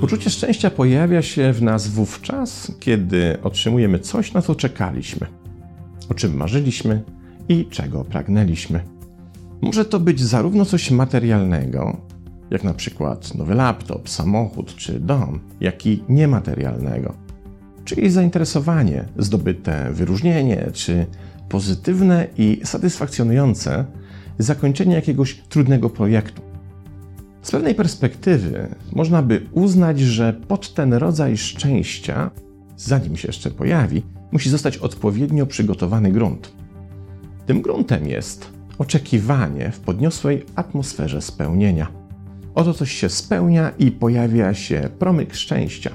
Poczucie szczęścia pojawia się w nas wówczas, kiedy otrzymujemy coś, na co czekaliśmy, o czym marzyliśmy i czego pragnęliśmy. Może to być zarówno coś materialnego, jak na przykład nowy laptop, samochód czy dom, jak i niematerialnego, czyli zainteresowanie, zdobyte wyróżnienie czy pozytywne i satysfakcjonujące zakończenie jakiegoś trudnego projektu. Z pewnej perspektywy można by uznać, że pod ten rodzaj szczęścia, zanim się jeszcze pojawi, musi zostać odpowiednio przygotowany grunt. Tym gruntem jest oczekiwanie w podniosłej atmosferze spełnienia. Oto coś się spełnia i pojawia się promyk szczęścia.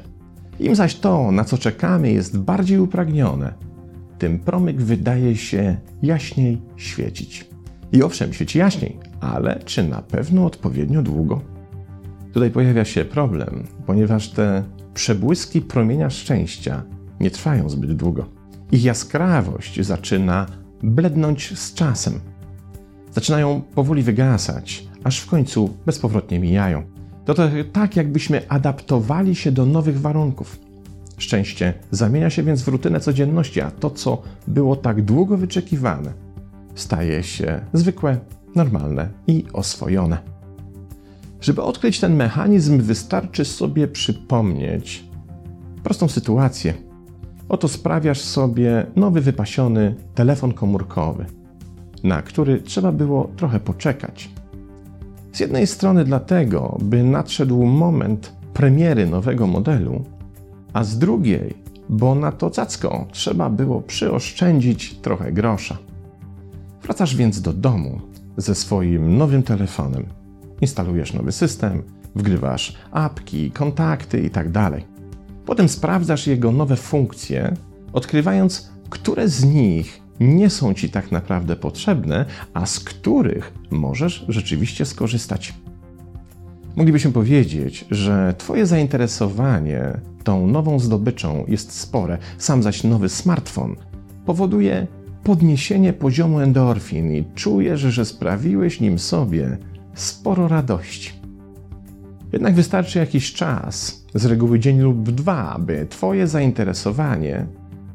Im zaś to, na co czekamy, jest bardziej upragnione, tym promyk wydaje się jaśniej świecić. I owszem, świeci jaśniej, ale czy na pewno odpowiednio długo? Tutaj pojawia się problem, ponieważ te przebłyski promienia szczęścia nie trwają zbyt długo. Ich jaskrawość zaczyna blednąć z czasem. Zaczynają powoli wygasać, aż w końcu bezpowrotnie mijają. To, to tak, jakbyśmy adaptowali się do nowych warunków. Szczęście zamienia się więc w rutynę codzienności, a to, co było tak długo wyczekiwane, staje się zwykłe, normalne i oswojone. Żeby odkryć ten mechanizm, wystarczy sobie przypomnieć prostą sytuację. Oto sprawiasz sobie nowy wypasiony telefon komórkowy, na który trzeba było trochę poczekać. Z jednej strony dlatego, by nadszedł moment premiery nowego modelu, a z drugiej, bo na to cacko trzeba było przyoszczędzić trochę grosza. Wracasz więc do domu ze swoim nowym telefonem. Instalujesz nowy system, wgrywasz apki, kontakty itd. Tak Potem sprawdzasz jego nowe funkcje, odkrywając, które z nich nie są ci tak naprawdę potrzebne, a z których możesz rzeczywiście skorzystać. Moglibyśmy powiedzieć, że Twoje zainteresowanie tą nową zdobyczą jest spore, sam zaś nowy smartfon powoduje podniesienie poziomu endorfin i czujesz, że sprawiłeś nim sobie sporo radości. Jednak wystarczy jakiś czas, z reguły dzień lub dwa, by Twoje zainteresowanie,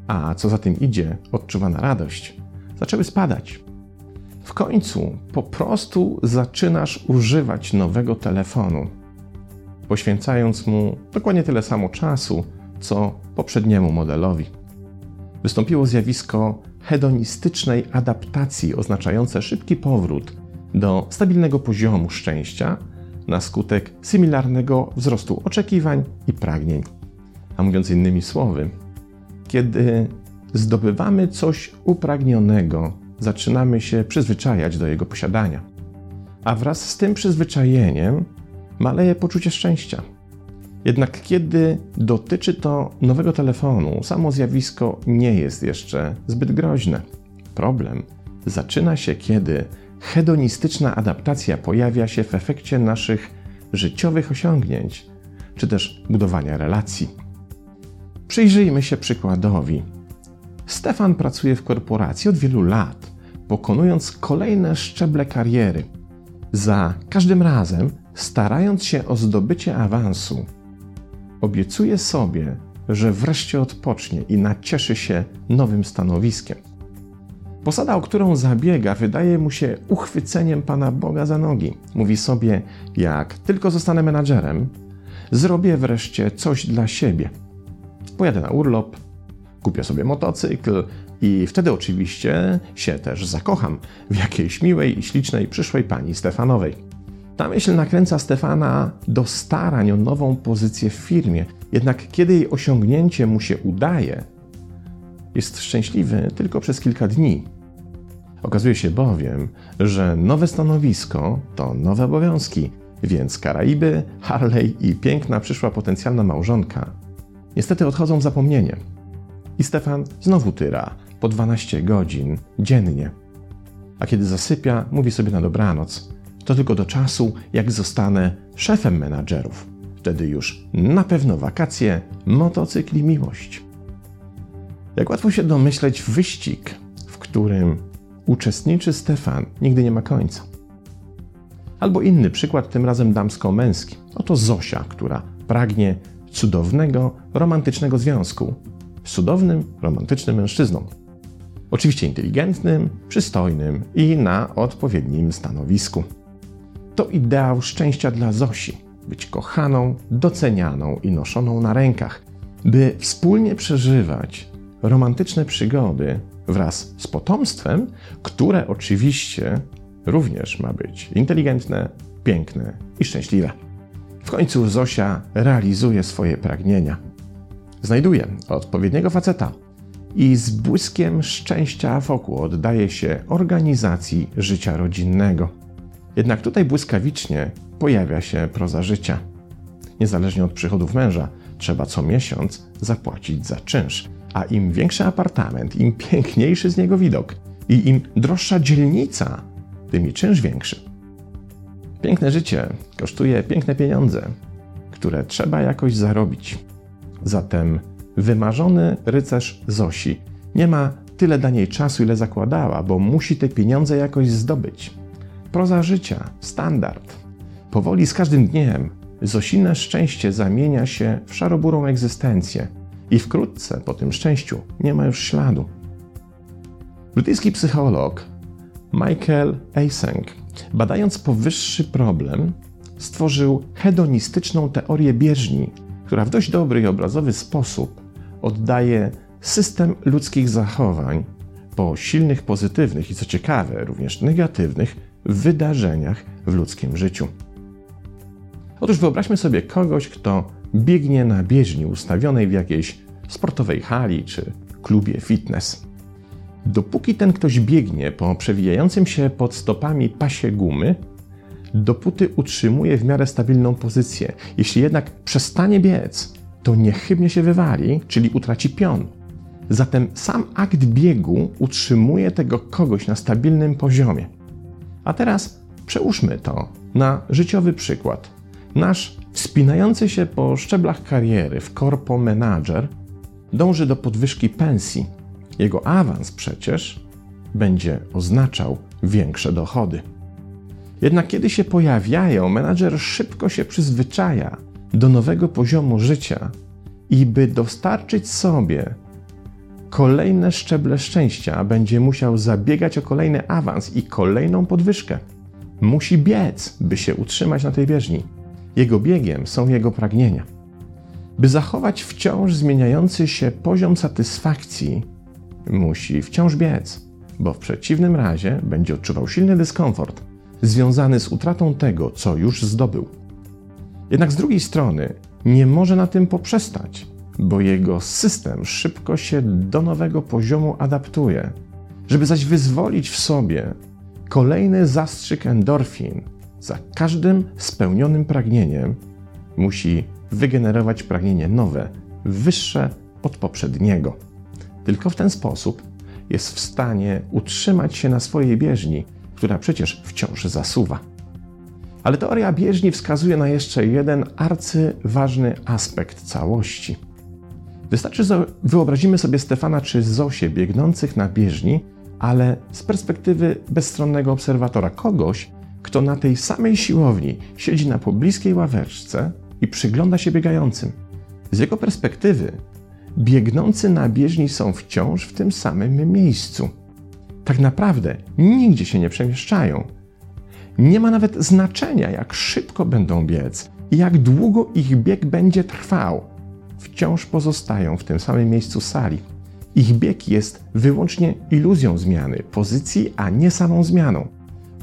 a co za tym idzie, odczuwana radość, zaczęły spadać. W końcu po prostu zaczynasz używać nowego telefonu, poświęcając mu dokładnie tyle samo czasu, co poprzedniemu modelowi. Wystąpiło zjawisko hedonistycznej adaptacji, oznaczające szybki powrót do stabilnego poziomu szczęścia na skutek symilarnego wzrostu oczekiwań i pragnień. A mówiąc innymi słowy, kiedy zdobywamy coś upragnionego, zaczynamy się przyzwyczajać do jego posiadania. A wraz z tym przyzwyczajeniem maleje poczucie szczęścia. Jednak kiedy dotyczy to nowego telefonu, samo zjawisko nie jest jeszcze zbyt groźne. Problem zaczyna się, kiedy hedonistyczna adaptacja pojawia się w efekcie naszych życiowych osiągnięć, czy też budowania relacji. Przyjrzyjmy się przykładowi. Stefan pracuje w korporacji od wielu lat, pokonując kolejne szczeble kariery, za każdym razem starając się o zdobycie awansu. Obiecuje sobie, że wreszcie odpocznie i nacieszy się nowym stanowiskiem. Posada, o którą zabiega, wydaje mu się uchwyceniem Pana Boga za nogi. Mówi sobie: Jak tylko zostanę menadżerem, zrobię wreszcie coś dla siebie. Pojadę na urlop, kupię sobie motocykl i wtedy oczywiście się też zakocham w jakiejś miłej i ślicznej przyszłej pani Stefanowej. Ta myśl nakręca Stefana do starań o nową pozycję w firmie, jednak kiedy jej osiągnięcie mu się udaje, jest szczęśliwy tylko przez kilka dni. Okazuje się bowiem, że nowe stanowisko to nowe obowiązki, więc Karaiby, Harley i piękna przyszła potencjalna małżonka niestety odchodzą w zapomnienie. I Stefan znowu tyra po 12 godzin dziennie. A kiedy zasypia, mówi sobie na dobranoc. To tylko do czasu, jak zostanę szefem menadżerów. Wtedy już na pewno wakacje, motocykl i miłość. Jak łatwo się domyśleć, wyścig, w którym uczestniczy Stefan, nigdy nie ma końca. Albo inny przykład, tym razem damsko-męski. Oto Zosia, która pragnie cudownego, romantycznego związku z cudownym, romantycznym mężczyzną. Oczywiście inteligentnym, przystojnym i na odpowiednim stanowisku. To ideał szczęścia dla Zosi być kochaną, docenianą i noszoną na rękach, by wspólnie przeżywać romantyczne przygody wraz z potomstwem, które oczywiście również ma być inteligentne, piękne i szczęśliwe. W końcu Zosia realizuje swoje pragnienia. Znajduje odpowiedniego faceta i z błyskiem szczęścia wokół oddaje się organizacji życia rodzinnego. Jednak tutaj błyskawicznie pojawia się proza życia. Niezależnie od przychodów męża, trzeba co miesiąc zapłacić za czynsz. A im większy apartament, im piękniejszy z niego widok i im droższa dzielnica, tym i czynsz większy. Piękne życie kosztuje piękne pieniądze, które trzeba jakoś zarobić. Zatem wymarzony rycerz Zosi nie ma tyle dla niej czasu, ile zakładała, bo musi te pieniądze jakoś zdobyć. Proza życia, standard. Powoli z każdym dniem Zosine szczęście zamienia się w szaroburą egzystencję i wkrótce po tym szczęściu nie ma już śladu. Brytyjski psycholog Michael Eysenck, badając powyższy problem, stworzył hedonistyczną teorię bieżni, która w dość dobry i obrazowy sposób oddaje system ludzkich zachowań po silnych pozytywnych i co ciekawe, również negatywnych wydarzeniach w ludzkim życiu. Otóż wyobraźmy sobie kogoś, kto biegnie na bieżni ustawionej w jakiejś sportowej hali czy klubie fitness. Dopóki ten ktoś biegnie po przewijającym się pod stopami pasie gumy, dopóty utrzymuje w miarę stabilną pozycję. Jeśli jednak przestanie biec, to niechybnie się wywali, czyli utraci pion. Zatem sam akt biegu utrzymuje tego kogoś na stabilnym poziomie. A teraz przełóżmy to na życiowy przykład. Nasz wspinający się po szczeblach kariery w korpo menadżer dąży do podwyżki pensji. Jego awans przecież będzie oznaczał większe dochody. Jednak kiedy się pojawiają, menadżer szybko się przyzwyczaja do nowego poziomu życia i by dostarczyć sobie kolejne szczeble szczęścia, będzie musiał zabiegać o kolejny awans i kolejną podwyżkę. Musi biec, by się utrzymać na tej bieżni. Jego biegiem są jego pragnienia. By zachować wciąż zmieniający się poziom satysfakcji, musi wciąż biec, bo w przeciwnym razie będzie odczuwał silny dyskomfort związany z utratą tego, co już zdobył. Jednak z drugiej strony nie może na tym poprzestać, bo jego system szybko się do nowego poziomu adaptuje. Żeby zaś wyzwolić w sobie kolejny zastrzyk endorfin, za każdym spełnionym pragnieniem musi wygenerować pragnienie nowe, wyższe od poprzedniego. Tylko w ten sposób jest w stanie utrzymać się na swojej bieżni, która przecież wciąż zasuwa. Ale teoria bieżni wskazuje na jeszcze jeden arcyważny aspekt całości. Wystarczy, że wyobrazimy sobie Stefana czy Zosię biegnących na bieżni, ale z perspektywy bezstronnego obserwatora, kogoś, kto na tej samej siłowni siedzi na pobliskiej ławeczce i przygląda się biegającym. Z jego perspektywy, biegnący na bieżni są wciąż w tym samym miejscu. Tak naprawdę nigdzie się nie przemieszczają. Nie ma nawet znaczenia, jak szybko będą biec i jak długo ich bieg będzie trwał. Wciąż pozostają w tym samym miejscu sali. Ich bieg jest wyłącznie iluzją zmiany pozycji, a nie samą zmianą.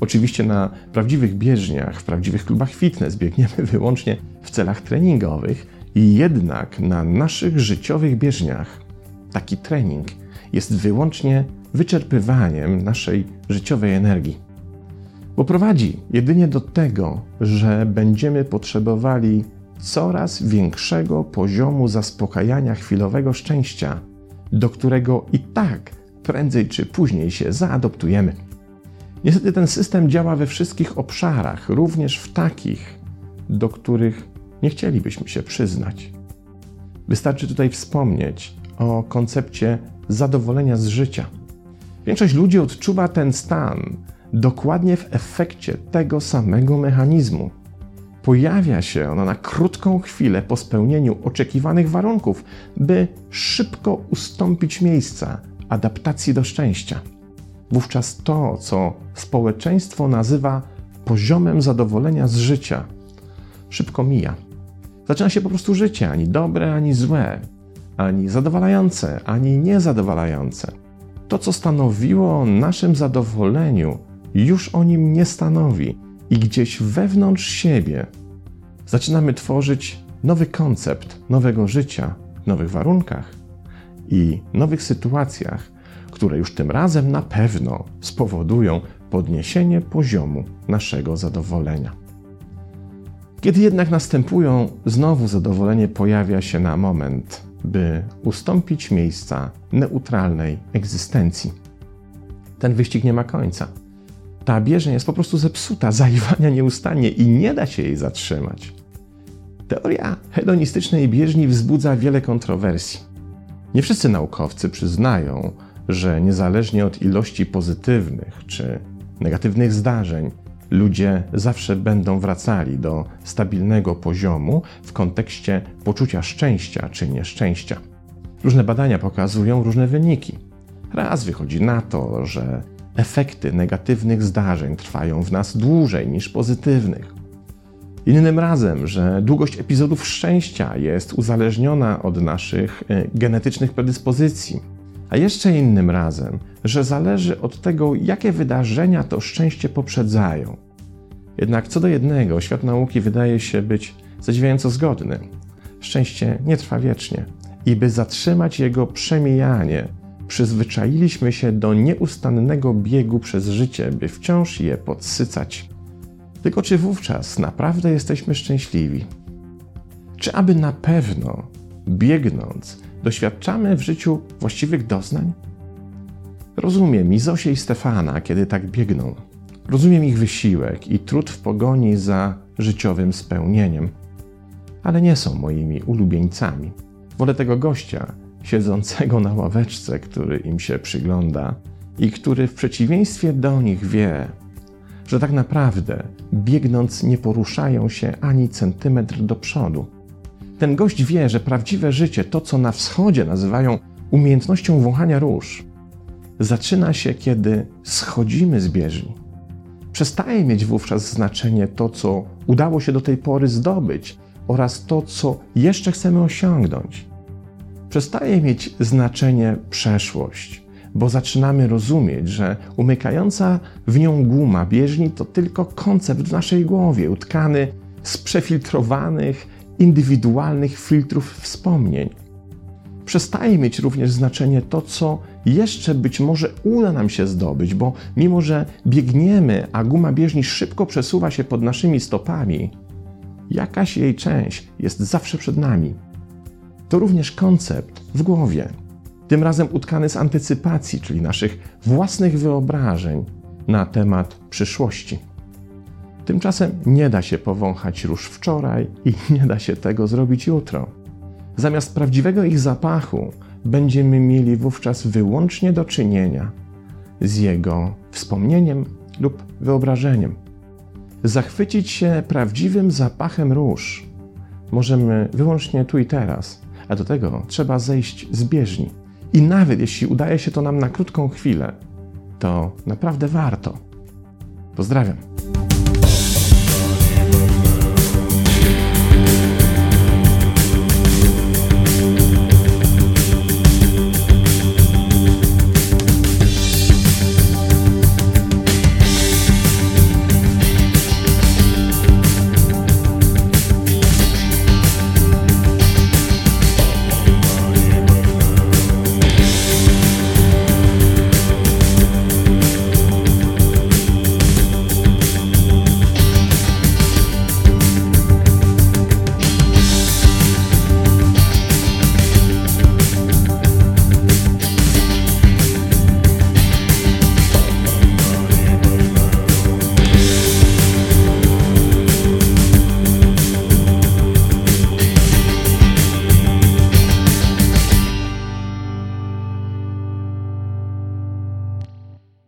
Oczywiście na prawdziwych bieżniach, w prawdziwych klubach fitness biegniemy wyłącznie w celach treningowych, jednak na naszych życiowych bieżniach taki trening jest wyłącznie wyczerpywaniem naszej życiowej energii. Bo prowadzi jedynie do tego, że będziemy potrzebowali coraz większego poziomu zaspokajania chwilowego szczęścia, do którego i tak prędzej czy później się zaadoptujemy. Niestety ten system działa we wszystkich obszarach, również w takich, do których nie chcielibyśmy się przyznać. Wystarczy tutaj wspomnieć o koncepcie zadowolenia z życia. Większość ludzi odczuwa ten stan dokładnie w efekcie tego samego mechanizmu. Pojawia się ona na krótką chwilę po spełnieniu oczekiwanych warunków, by szybko ustąpić miejsca adaptacji do szczęścia. Wówczas to, co społeczeństwo nazywa poziomem zadowolenia z życia, szybko mija. Zaczyna się po prostu życie, ani dobre, ani złe, ani zadowalające, ani niezadowalające. To, co stanowiło o naszym zadowoleniu, już o nim nie stanowi i gdzieś wewnątrz siebie zaczynamy tworzyć nowy koncept nowego życia w nowych warunkach i nowych sytuacjach, które już tym razem na pewno spowodują podniesienie poziomu naszego zadowolenia. Kiedy jednak następują, znowu zadowolenie pojawia się na moment, by ustąpić miejsca neutralnej egzystencji. Ten wyścig nie ma końca. Ta bieżnia jest po prostu zepsuta, zaiwania nieustannie i nie da się jej zatrzymać. Teoria hedonistycznej bieżni wzbudza wiele kontrowersji. Nie wszyscy naukowcy przyznają, że niezależnie od ilości pozytywnych czy negatywnych zdarzeń, ludzie zawsze będą wracali do stabilnego poziomu w kontekście poczucia szczęścia czy nieszczęścia. Różne badania pokazują różne wyniki. Raz wychodzi na to, że efekty negatywnych zdarzeń trwają w nas dłużej niż pozytywnych. Innym razem, że długość epizodów szczęścia jest uzależniona od naszych e, genetycznych predyspozycji. A jeszcze innym razem, że zależy od tego, jakie wydarzenia to szczęście poprzedzają. Jednak co do jednego, świat nauki wydaje się być zadziwiająco zgodny. Szczęście nie trwa wiecznie i by zatrzymać jego przemijanie, przyzwyczailiśmy się do nieustannego biegu przez życie, by wciąż je podsycać. Tylko czy wówczas naprawdę jesteśmy szczęśliwi? Czy aby na pewno, biegnąc, doświadczamy w życiu właściwych doznań? Rozumiem i i Stefana, kiedy tak biegną. Rozumiem ich wysiłek i trud w pogoni za życiowym spełnieniem, ale nie są moimi ulubieńcami. Wolę tego gościa, siedzącego na ławeczce, który im się przygląda i który w przeciwieństwie do nich wie, że tak naprawdę biegnąc nie poruszają się ani centymetr do przodu. Ten gość wie, że prawdziwe życie, to co na wschodzie nazywają umiejętnością wąchania róż, zaczyna się, kiedy schodzimy z bieżni. Przestaje mieć wówczas znaczenie to, co udało się do tej pory zdobyć oraz to, co jeszcze chcemy osiągnąć. Przestaje mieć znaczenie przeszłość, bo zaczynamy rozumieć, że umykająca w nią guma bieżni to tylko koncept w naszej głowie, utkany z przefiltrowanych, indywidualnych filtrów wspomnień. Przestaje mieć również znaczenie to, co jeszcze być może uda nam się zdobyć, bo mimo, że biegniemy, a guma bieżni szybko przesuwa się pod naszymi stopami, jakaś jej część jest zawsze przed nami. To również koncept w głowie tym razem utkany z antycypacji, czyli naszych własnych wyobrażeń na temat przyszłości. Tymczasem nie da się powąchać róż wczoraj i nie da się tego zrobić jutro. Zamiast prawdziwego ich zapachu będziemy mieli wówczas wyłącznie do czynienia z jego wspomnieniem lub wyobrażeniem. Zachwycić się prawdziwym zapachem róż możemy wyłącznie tu i teraz, a do tego trzeba zejść z bieżni. I nawet jeśli udaje się to nam na krótką chwilę, to naprawdę warto. Pozdrawiam.